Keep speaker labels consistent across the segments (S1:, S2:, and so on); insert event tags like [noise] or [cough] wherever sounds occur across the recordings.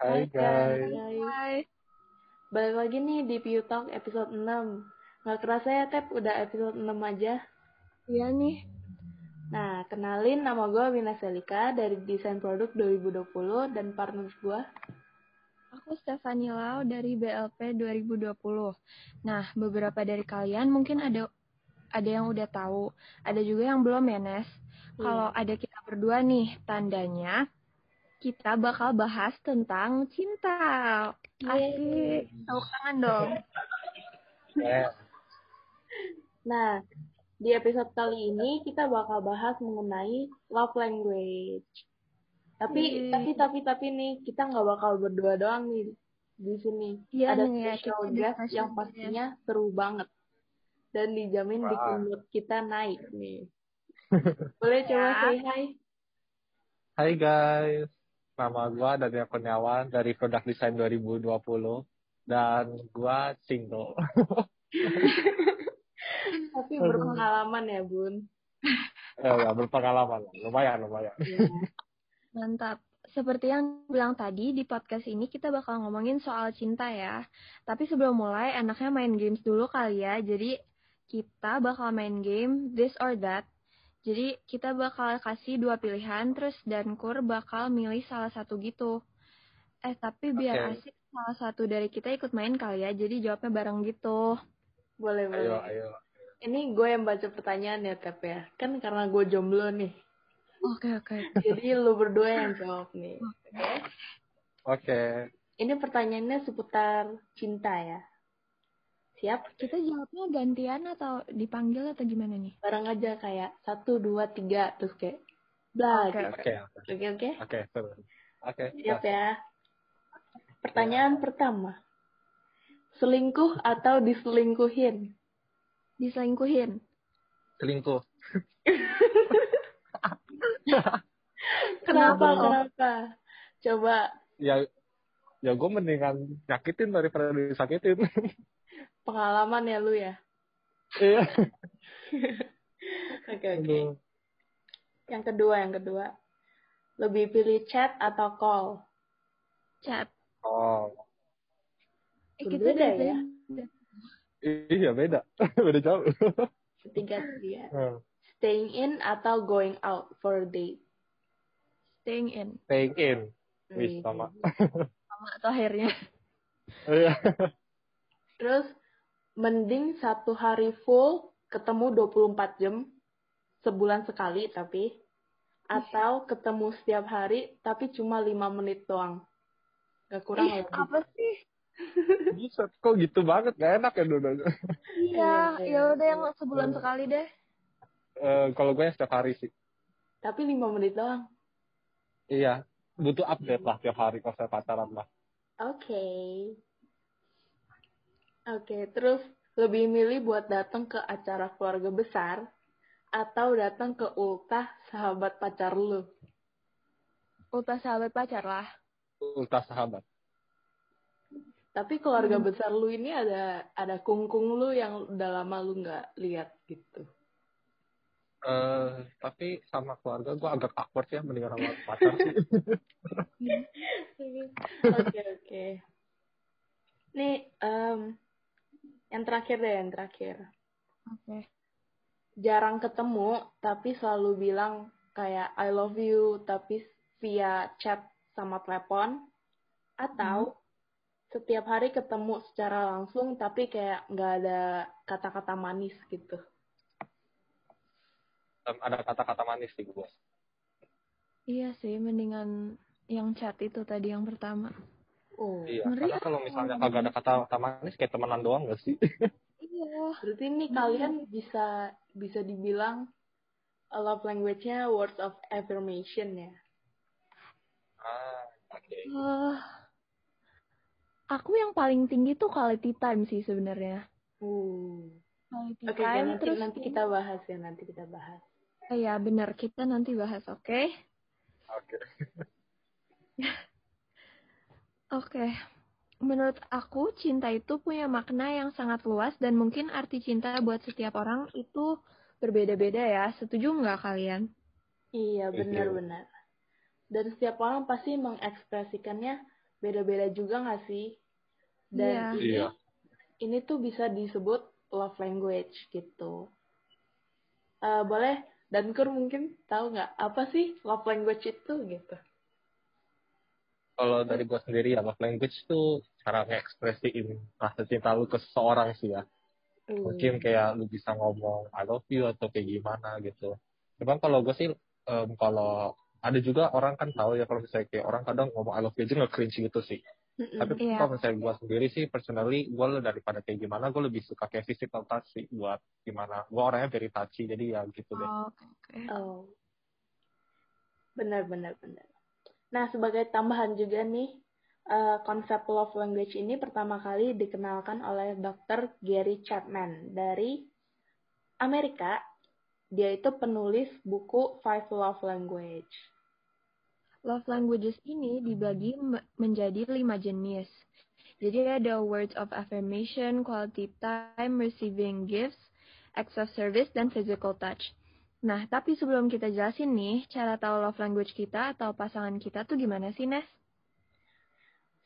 S1: Hai guys.
S2: Hai.
S3: Balik lagi nih di Piu Talk episode 6. Nggak kerasa ya, Tep, udah episode 6 aja.
S2: Iya nih.
S3: Nah, kenalin nama gue Wina Selika dari Desain Produk 2020 dan partner gue.
S2: Aku Stefani Lau dari BLP 2020. Nah, beberapa dari kalian mungkin ada ada yang udah tahu, ada juga yang belum ya, Nes. Kalau ada kita berdua nih, tandanya kita bakal bahas tentang cinta. Asik. Tahu kangen dong.
S3: Nah, di episode kali ini kita bakal bahas mengenai love language. Tapi,
S2: Yeay.
S3: tapi, tapi, tapi nih, kita nggak bakal berdua doang nih di sini.
S2: Iya
S3: ada
S2: nih ya,
S3: special
S2: ada
S3: guest yang pastinya seru banget. Dan dijamin
S1: Wah.
S3: bikin mood kita naik nih. [laughs] Boleh coba
S2: Ya.
S3: say hi?
S1: Hai guys. Nama gua Daniel Kurniawan dari Produk Design 2020 dan gua single. [laughs]
S3: Tapi berpengalaman ya, Bun.
S1: ya, ya, berpengalaman. Lumayan, lumayan.
S3: Iya.
S2: Mantap. Seperti yang bilang tadi, di podcast ini kita bakal ngomongin soal cinta ya. Tapi sebelum mulai, enaknya main games dulu kali ya. Jadi, kita bakal main game This or That. Jadi, kita bakal kasih dua pilihan, terus Dankur bakal milih salah satu gitu. Eh, tapi biar
S1: Oke.
S2: asik, salah satu dari kita ikut main kali ya. Jadi, jawabnya bareng gitu.
S3: Boleh, boleh.
S1: Ayo, ayo.
S3: Ini gue yang baca pertanyaan ya, Tep ya. Kan karena gue jomblo nih.
S2: Oke, oke.
S3: Jadi lu berdua yang jawab nih. Oke.
S1: Oke.
S3: Ini pertanyaannya seputar cinta ya. Siap?
S2: Kita jawabnya gantian atau dipanggil atau gimana nih?
S3: Bareng aja kayak satu, dua, tiga. Terus kayak blah.
S2: Oke,
S3: gitu.
S1: Oke,
S3: Oke, oke.
S1: oke, seru. Oke.
S3: Siap ya. Pertanyaan pertama. Selingkuh atau diselingkuhin?
S2: Diselingkuhin.
S1: Selingkuh. [laughs]
S3: Kenapa?
S2: Kenapa?
S3: Kenapa? Coba
S1: Ya, ya gue mendingan nyakitin daripada disakitin. [laughs]
S3: pengalaman ya lu ya.
S1: Iya. [laughs]
S3: Oke, oke. Yang kedua, yang kedua. Lebih pilih chat atau call?
S2: Chat.
S1: Oh,
S2: Eh,
S3: Berbeda
S2: dari
S3: ya?
S1: iya beda. [laughs] beda jauh.
S3: Ketiga dia.
S1: Hmm.
S3: Staying in atau going out for a date?
S2: Staying in.
S1: Staying in.
S3: Wih.
S1: Wih, sama.
S2: Sama atau akhirnya.
S1: Iya.
S3: Terus mending satu hari full ketemu 24 jam sebulan sekali tapi atau ketemu setiap hari tapi cuma 5 menit doang. Gak kurang
S2: Ih,
S3: lebih.
S2: apa sih? [laughs]
S1: Bisa kok gitu banget gak enak ya dudanya.
S2: Iya,
S3: Iya,
S2: ya udah yang sebulan
S1: Hmm.
S2: sekali deh.
S1: Eh, kalau gue yang setiap hari sih.
S3: Tapi 5 menit doang.
S1: Iya, butuh update lah tiap hari kalau saya pacaran lah.
S3: Oke. Oke, terus lebih milih buat datang ke acara keluarga besar atau datang ke ultah sahabat pacar lu?
S2: Ulta sahabat pacar lah.
S1: Ultra sahabat.
S3: Tapi keluarga
S2: Hmm.
S3: besar lu ini ada ada kungkung lu yang udah lama lu nggak lihat gitu.
S1: Eh, tapi sama keluarga gue agak awkward ya mendingan sama pacar sih. [laughs]
S3: Oke oke. Nih em, yang terakhir deh yang terakhir.
S2: Oke.
S3: Jarang ketemu tapi selalu bilang kayak I love you tapi via chat sama telepon atau setiap hari ketemu secara langsung tapi kayak nggak ada kata-kata manis gitu.
S1: Ada kata-kata manis sih gue.
S2: Iya sih, mendingan yang chat itu tadi yang pertama.
S3: Oh.
S1: Iya,
S2: Ngeri
S1: karena
S2: ah.
S1: kalau misalnya kagak ada kata-kata manis kayak temenan doang gak sih?
S2: Iya.
S3: Berarti ini kalian bisa bisa dibilang uh, love language-nya words of affirmation ya.
S1: ah, oke.
S2: Eh, aku yang paling tinggi tuh quality time sih sebenarnya.
S3: Uh.
S2: Quality
S3: Oke, oke,
S2: time
S3: nanti
S2: terus
S3: nanti kita bahas ya, nanti kita bahas.
S2: Eh, ya benar kita nanti bahas, oke?
S1: Oke. [laughs]
S2: Oke. Menurut aku, cinta itu punya makna yang sangat luas dan mungkin arti cinta buat setiap orang itu berbeda-beda ya. Setuju nggak kalian?
S3: Iya, benar-benar. Dan setiap orang pasti mengekspresikannya beda-beda juga nggak sih? Dan
S2: Iya.
S3: ini
S1: Iya.
S3: ini tuh bisa disebut love language gitu. Eh, boleh dan Kur mungkin tahu nggak apa sih love language itu gitu?
S1: Kalau dari gue sendiri ya, love language tuh cara ngekspresiin rasa cinta lu ke seseorang sih ya.
S3: Hmm.
S1: Mungkin kayak lu bisa ngomong I love you atau kayak gimana gitu. Cuman kalau gue sih, em, kalau ada juga orang kan tahu ya kalau misalnya kayak orang kadang ngomong I love you aja nge-cringe gitu sih. Tapi
S2: Iya.
S1: kalau misalnya gue sendiri sih, personally, gue daripada kayak gimana, gue lebih suka kayak physical touch sih buat gimana. Gue orangnya very touchy, jadi ya gitu deh.
S2: Oh, Oke, oke.
S3: Oh, benar benar benar. Nah sebagai tambahan juga nih eh, konsep love language ini pertama kali dikenalkan oleh Dr. Gary Chapman dari Amerika. Dia itu penulis buku Five Love Language.
S2: Love languages ini dibagi me- menjadi lima jenis. Jadi ada words of affirmation, quality time, receiving gifts, acts of service, dan physical touch. Nah, tapi sebelum kita jelasin nih, cara tahu love language kita atau pasangan kita tuh gimana sih, Nes?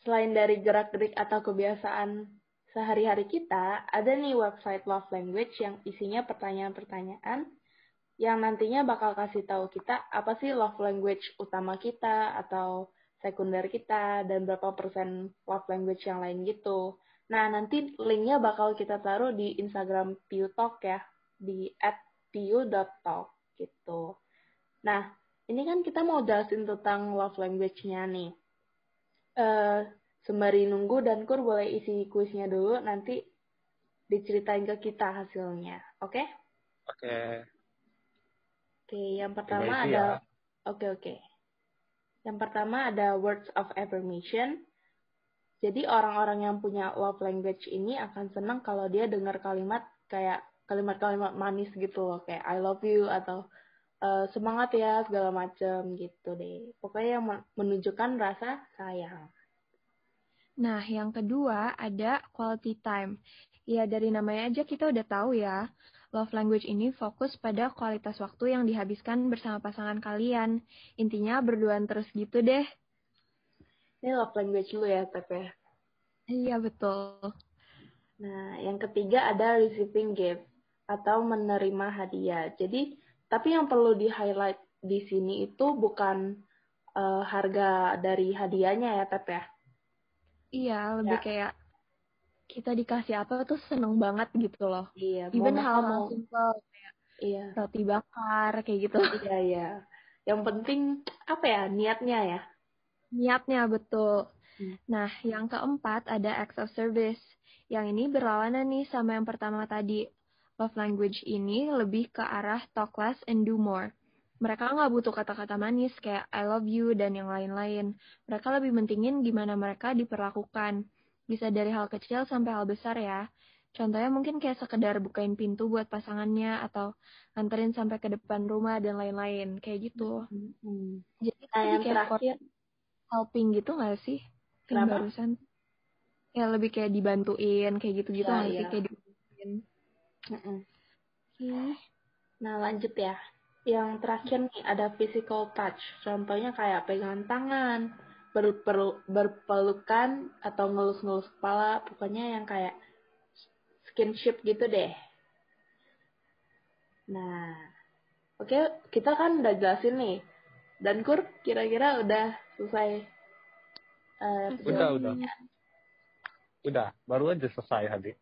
S3: Selain dari gerak-gerik atau kebiasaan sehari-hari kita, ada nih website love language yang isinya pertanyaan-pertanyaan yang nantinya bakal kasih tahu kita apa sih love language utama kita atau sekunder kita dan berapa persen love language yang lain gitu. Nah, nanti linknya bakal kita taruh di Instagram Piu Talk ya, di @piu.talk gitu. Nah, ini kan kita mau jelasin tentang love language-nya nih. Eh, sembari nunggu dan Kur boleh isi kuisnya dulu, nanti diceritain ke kita hasilnya, oke?
S1: Oke.
S3: Oke, yang pertama ada
S1: ya.
S3: Oke, oke. Yang pertama ada words of affirmation. Jadi orang-orang yang punya love language ini akan senang kalau dia dengar kalimat kayak kalimat-kalimat manis gitu loh, kayak I love you atau eh, semangat ya segala macem gitu deh. Pokoknya yang men- menunjukkan rasa sayang.
S2: Nah, yang kedua ada quality time. Ya, dari namanya aja kita udah tahu ya. Love language ini fokus pada kualitas waktu yang dihabiskan bersama pasangan kalian. Intinya berduaan terus gitu deh.
S3: Ini love language lu ya, Tep ya.
S2: Iya, betul.
S3: Nah, yang ketiga ada receiving gift atau menerima hadiah. Jadi, tapi yang perlu di-highlight di sini itu bukan eh, harga dari hadiahnya ya, Tep ya.
S2: Iya, lebih
S3: Ya.
S2: kayak kita dikasih apa tuh seneng banget gitu loh.
S3: Iya,
S2: Even hal
S3: mau.
S2: simple,
S3: Iya,
S2: roti bakar, kayak gitu.
S3: iya, iya. Yang penting apa ya niatnya ya.
S2: Niatnya betul.
S3: Hmm.
S2: Nah, yang keempat ada acts of service. Yang ini berlawanan nih sama yang pertama tadi. Love language ini lebih ke arah talk less and do more. Mereka nggak butuh kata-kata manis kayak I love you dan yang lain-lain. Mereka lebih mentingin gimana mereka diperlakukan. Bisa dari hal kecil sampai hal besar ya. Contohnya mungkin kayak sekedar bukain pintu buat pasangannya atau nganterin sampai ke depan rumah dan lain-lain. Kayak gitu.
S3: Hmm.
S2: Jadi
S3: Nah, yang
S2: kayak
S3: terakhir,
S2: helping gitu nggak sih? Yang
S3: Kenapa?
S2: barusan. Ya lebih kayak dibantuin, kayak gitu-gitu
S3: Iya,
S2: nggak sih?
S3: iya.
S2: Kayak Ih,
S3: Nah, lanjut ya. Yang terakhir nih ada physical touch. Contohnya kayak pegangan tangan, berpelu- berpelukan atau ngelus-ngelus kepala, pokoknya yang kayak skinship gitu deh. Nah, oke, kita kan udah jelasin nih. Dan Kur, kira-kira udah selesai eh,
S1: Udah, udah. Udah, baru aja selesai tadi.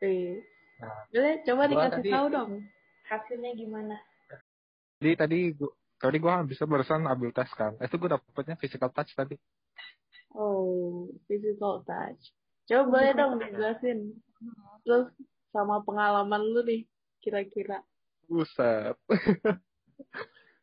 S3: Wih.
S1: Nah,
S3: Boleh coba dikasih
S1: tadi-
S3: tahu dong hasilnya gimana?
S1: Jadi tadi gua, tadi gua bisa barusan ambil tes kan. Itu gua dapetnya physical touch tadi.
S3: Oh, physical touch. Coba boleh dong dijelasin. Terus sama pengalaman lu nih, kira-kira.
S1: Buset. [laughs]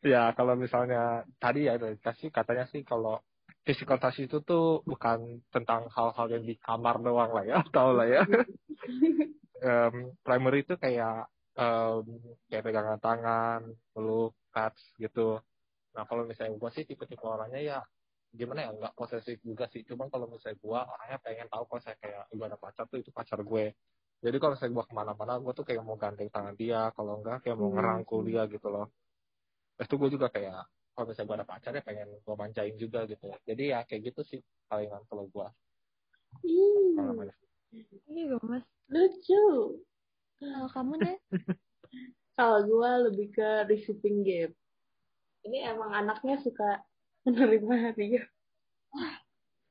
S1: ya, kalau misalnya tadi ya dikasih katanya sih kalau physical touch itu tuh bukan tentang hal-hal yang di kamar doang lah ya, [laughs] tau lah ya. [laughs] Em, primary itu kayak em, kayak pegangan tangan, peluk, touch gitu. Nah kalau misalnya gue sih tipe-tipe orangnya ya gimana ya nggak posesif juga sih. Cuman kalau misalnya gue orangnya pengen tahu kalau saya kayak gue ada pacar tuh itu pacar gue. Jadi kalau misalnya gue ke mana-mana gue tuh kayak mau gandeng tangan dia, kalau enggak kayak mau
S3: Hmm.
S1: ngerangkul dia gitu loh. Terus tuh gue juga kayak kalau misalnya gue ada pacar ya pengen gue manjain juga gitu jadi ya kayak gitu sih palingan kalau gue
S3: Ih,
S2: Iya mas.
S3: lucu.
S2: Kalau kamu deh? [laughs]
S3: Kalau gue lebih ke receiving gift. Ini emang anaknya suka menerima hadiah.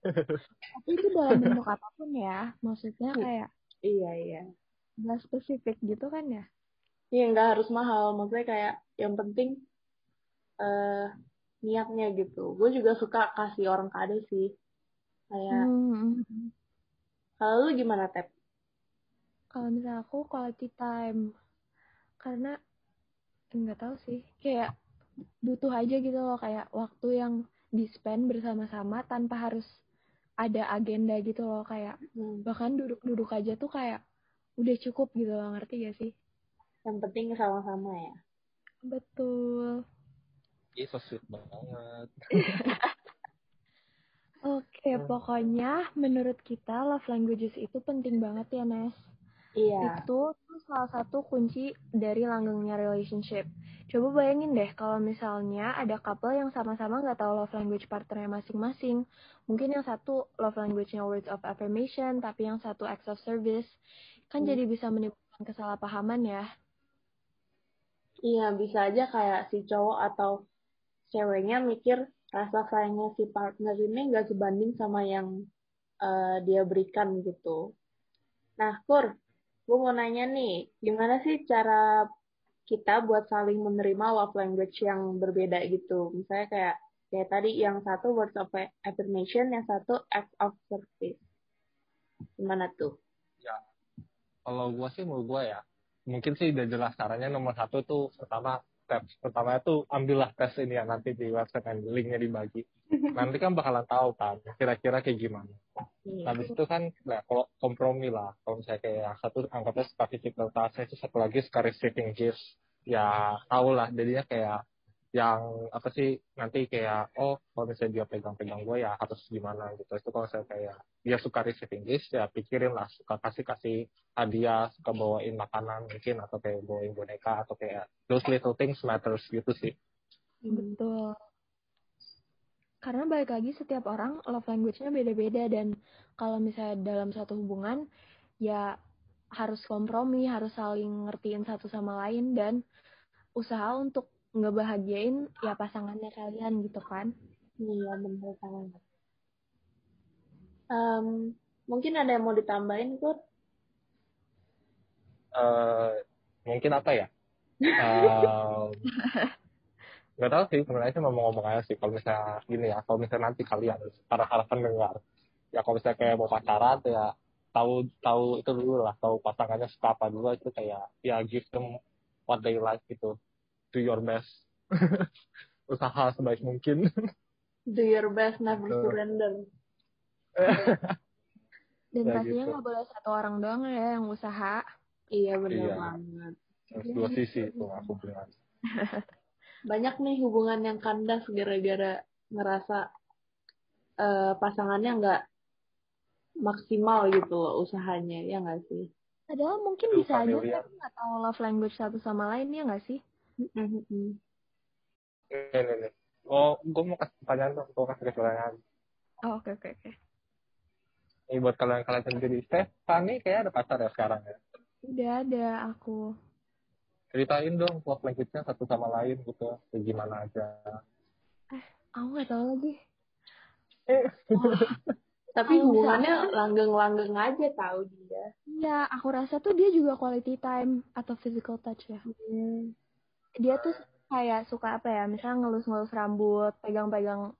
S3: [laughs]
S2: Tapi itu dalam bentuk apa pun ya. Maksudnya kayak
S3: Iya, iya.
S2: nggak spesifik gitu kan ya?
S3: Iya, nggak harus mahal. Maksudnya kayak yang penting eh niatnya gitu. Gue juga suka kasih orang kado sih. Kayak,
S2: Hmm.
S3: kalau lu gimana, Tep?
S2: Kalau misalnya aku quality time. Karena nggak tahu sih. Kayak butuh aja gitu loh. Kayak waktu yang di-spend bersama-sama tanpa harus ada agenda gitu loh. Kayak
S3: Hmm,
S2: bahkan duduk-duduk aja tuh kayak udah cukup gitu loh. Ngerti gak sih?
S3: yang penting sama-sama ya.
S2: Betul.
S1: Ih, so sweet banget. [laughs]
S2: Oke, pokoknya menurut kita love languages itu penting banget ya, Nes.
S3: Iya.
S2: Itu tuh salah satu kunci dari langgengnya relationship. Coba bayangin deh kalau misalnya ada couple yang sama-sama nggak tahu love language partnernya masing-masing. Mungkin yang satu love language-nya words of affirmation, tapi yang satu acts of service. Kan
S3: Hmm.
S2: jadi bisa menimbulkan kesalahpahaman ya.
S3: Iya, bisa aja kayak si cowok atau ceweknya mikir rasa sayangnya si partner ini nggak sebanding sama yang eh, dia berikan gitu. Nah, Kur, gue mau nanya nih, gimana sih cara kita buat saling menerima love language yang berbeda gitu? Misalnya kayak kayak tadi yang satu words of affirmation, yang satu act of service. Gimana tuh?
S1: ya kalau gue sih menurut gue ya mungkin sih udah jelas caranya nomor satu tuh pertama steps. Pertama itu ambillah tes ini ya nanti di website linknya dibagi. [laughs] Nanti kan bakalan tahu kan kira-kira kayak gimana.
S3: Iya.
S1: habis itu kan nah, kalau kompromi lah. Kalau misalnya kayak yang satu anggapnya physical touch itu satu lagi suka receiving gifts ya tau lah. Jadinya kayak yang apa sih nanti kayak oh kalau misalnya dia pegang-pegang gue ya harus gimana gitu itu kalau saya kayak dia suka receiving gifts ya pikirin lah suka kasih kasih hadiah suka bawain makanan mungkin atau kayak bawain boneka atau kayak those little things matters gitu sih
S2: Betul. Karena balik lagi setiap orang love language-nya beda-beda dan kalau misalnya dalam satu hubungan ya harus kompromi, harus saling ngertiin satu sama lain dan usaha untuk ngebahagiain ya pasangannya kalian gitu kan.
S3: Iya, benar banget. Em, mungkin ada yang mau ditambahin, Kur?
S1: eh mungkin apa ya [laughs] Em, nggak tahu sih sebenarnya sih mau ngomong aja sih kalau misalnya gini ya kalau misalnya nanti kalian para para pendengar ya kalau misalnya kayak mau pacaran ya tahu tahu itu dulu lah tahu pasangannya suka apa dulu itu kayak ya give them what they like gitu do your best [laughs] usaha sebaik mungkin
S3: Do your best, never
S1: Betul.
S3: surrender. [laughs]
S2: Dan
S1: Ya,
S2: pastinya
S1: gitu.
S2: nggak boleh satu orang doang ya yang usaha.
S3: Iya, benar
S1: Iya.
S3: banget.
S1: Dua sisi itu aku bilang [laughs]
S3: Banyak nih hubungan yang kandas gara-gara ngerasa eh, pasangannya nggak maksimal gitu loh usahanya, ya nggak sih?
S2: Padahal mungkin
S1: Aduh,
S2: bisa aja
S1: familiar.
S2: kan nggak tahu love language satu sama lain ya nggak sih?
S3: Mm-mm.
S1: nih nih nih oh gue mau kasih pertanyaan dong gue kasih pertanyaan
S2: Oh, oke oke oke.
S1: Ini buat kalian-kalian sendiri. Stefani kayak ada pacar ya sekarang ya.
S2: Udah ada aku.
S1: Ceritain dong love language-nya satu sama lain gitu. Kayak gimana aja.
S2: Aku nggak tahu lagi. [laughs]
S3: Tapi
S2: Kalau
S3: hubungannya langgeng-langgeng aja tahu dia.
S2: Iya, aku rasa tuh dia juga quality time atau physical touch ya. Dia tuh kayak suka apa ya, misalnya ngelus-ngelus rambut, pegang-pegang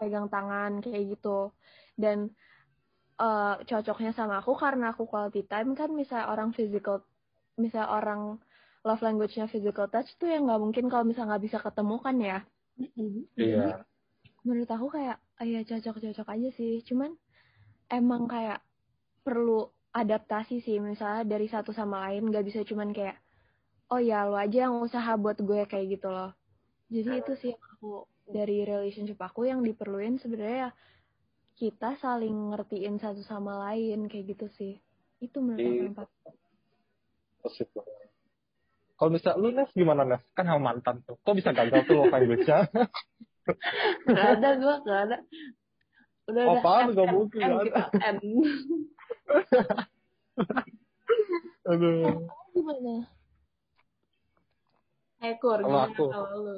S2: pegang tangan kayak gitu. Dan eh, cocoknya sama aku karena aku quality time kan misalnya orang physical, misalnya orang love language-nya physical touch tuh yang nggak mungkin kalau misalnya nggak bisa ketemu kan ya.
S1: Iya.
S2: Menurut aku kayak, ah, ya cocok-cocok aja sih. Cuman emang kayak perlu adaptasi sih misalnya dari satu sama lain nggak bisa cuman kayak oh ya lo aja yang usaha buat gue kayak gitu loh jadi itu sih yang aku dari relationship aku yang diperluin sebenarnya ya kita saling ngertiin satu sama lain kayak gitu sih itu menurut aku
S1: Iya. Positif banget. Kalau bisa lu Nes gimana Nes? Kan sama mantan tuh. Kok bisa gagal tuh love language-nya? [laughs]
S3: Gak ada gue gak ada. Udah udah.
S1: Apaan?
S3: N,
S1: Gak mungkin, gak
S3: kita N.
S1: Aduh.
S2: Gimana?
S3: Ekor
S1: Kalau
S3: gimana
S1: aku?
S3: kalau lu?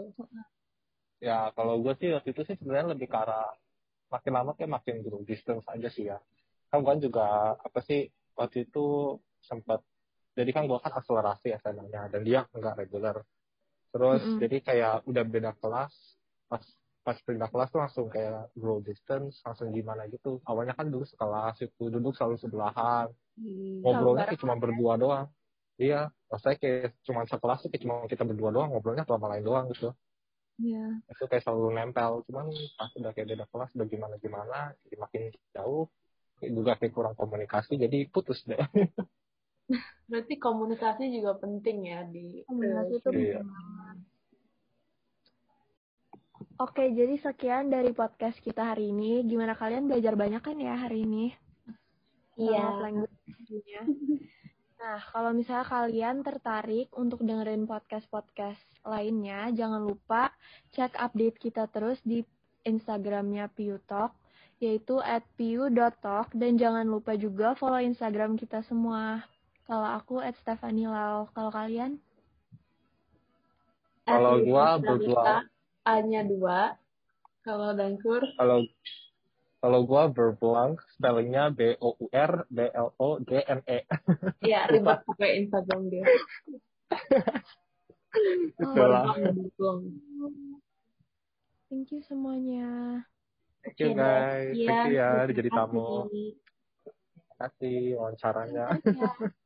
S1: Ya, kalau gue sih waktu itu sih sebenarnya lebih ke arah makin lama kayak makin grow distance aja sih ya. Kan gue juga apa sih waktu itu sempat jadi kan gue kan akselerasi SMA-nya dan dia nggak reguler. Terus
S2: Mm-mm.
S1: jadi kayak udah beda kelas pas pas pindah kelas tuh langsung kayak grow distance langsung gimana gitu. Awalnya kan dulu sekelas itu duduk selalu sebelahan
S3: Hmm.
S1: ngobrolnya kayak cuma berdua doang. Iya, maksudnya kayak cuma sekelas tuh kayak cuma kita berdua doang ngobrolnya tuh sama lain doang gitu
S2: Iya.
S1: itu kayak selalu nempel cuman pas udah kayak beda kelas udah gimana gimana jadi makin jauh juga kayak kurang komunikasi jadi putus deh [laughs]
S3: Berarti komunikasi juga penting ya di
S2: Komunikasi itu
S1: Iya.
S2: Oke, jadi sekian dari podcast kita hari ini. Gimana kalian belajar banyak kan ya hari ini?
S3: Iya.
S2: Tentunya. [laughs] Nah, kalau misalnya kalian tertarik untuk dengerin podcast-podcast lainnya, jangan lupa cek update kita terus di Instagramnya Piu Talk, yaitu at piu.talk, dan jangan lupa juga follow Instagram kita semua. Kalau aku at Stephanie Lau. Kalau kalian?
S1: Kalau gua berdua.
S3: A-nya dua. Kalau Dangkur,
S1: kalau kalau gua berblank spellingnya B O U R B L O G N E [laughs]
S3: ya ribet pakai Instagram dia. [laughs]
S1: itulah
S3: Berbuang.
S2: Thank you semuanya.
S1: thank you guys thank you ya
S3: Iya,
S1: udah jadi tamu
S3: terima kasih.
S1: terima kasih wawancaranya
S2: Ya. [laughs]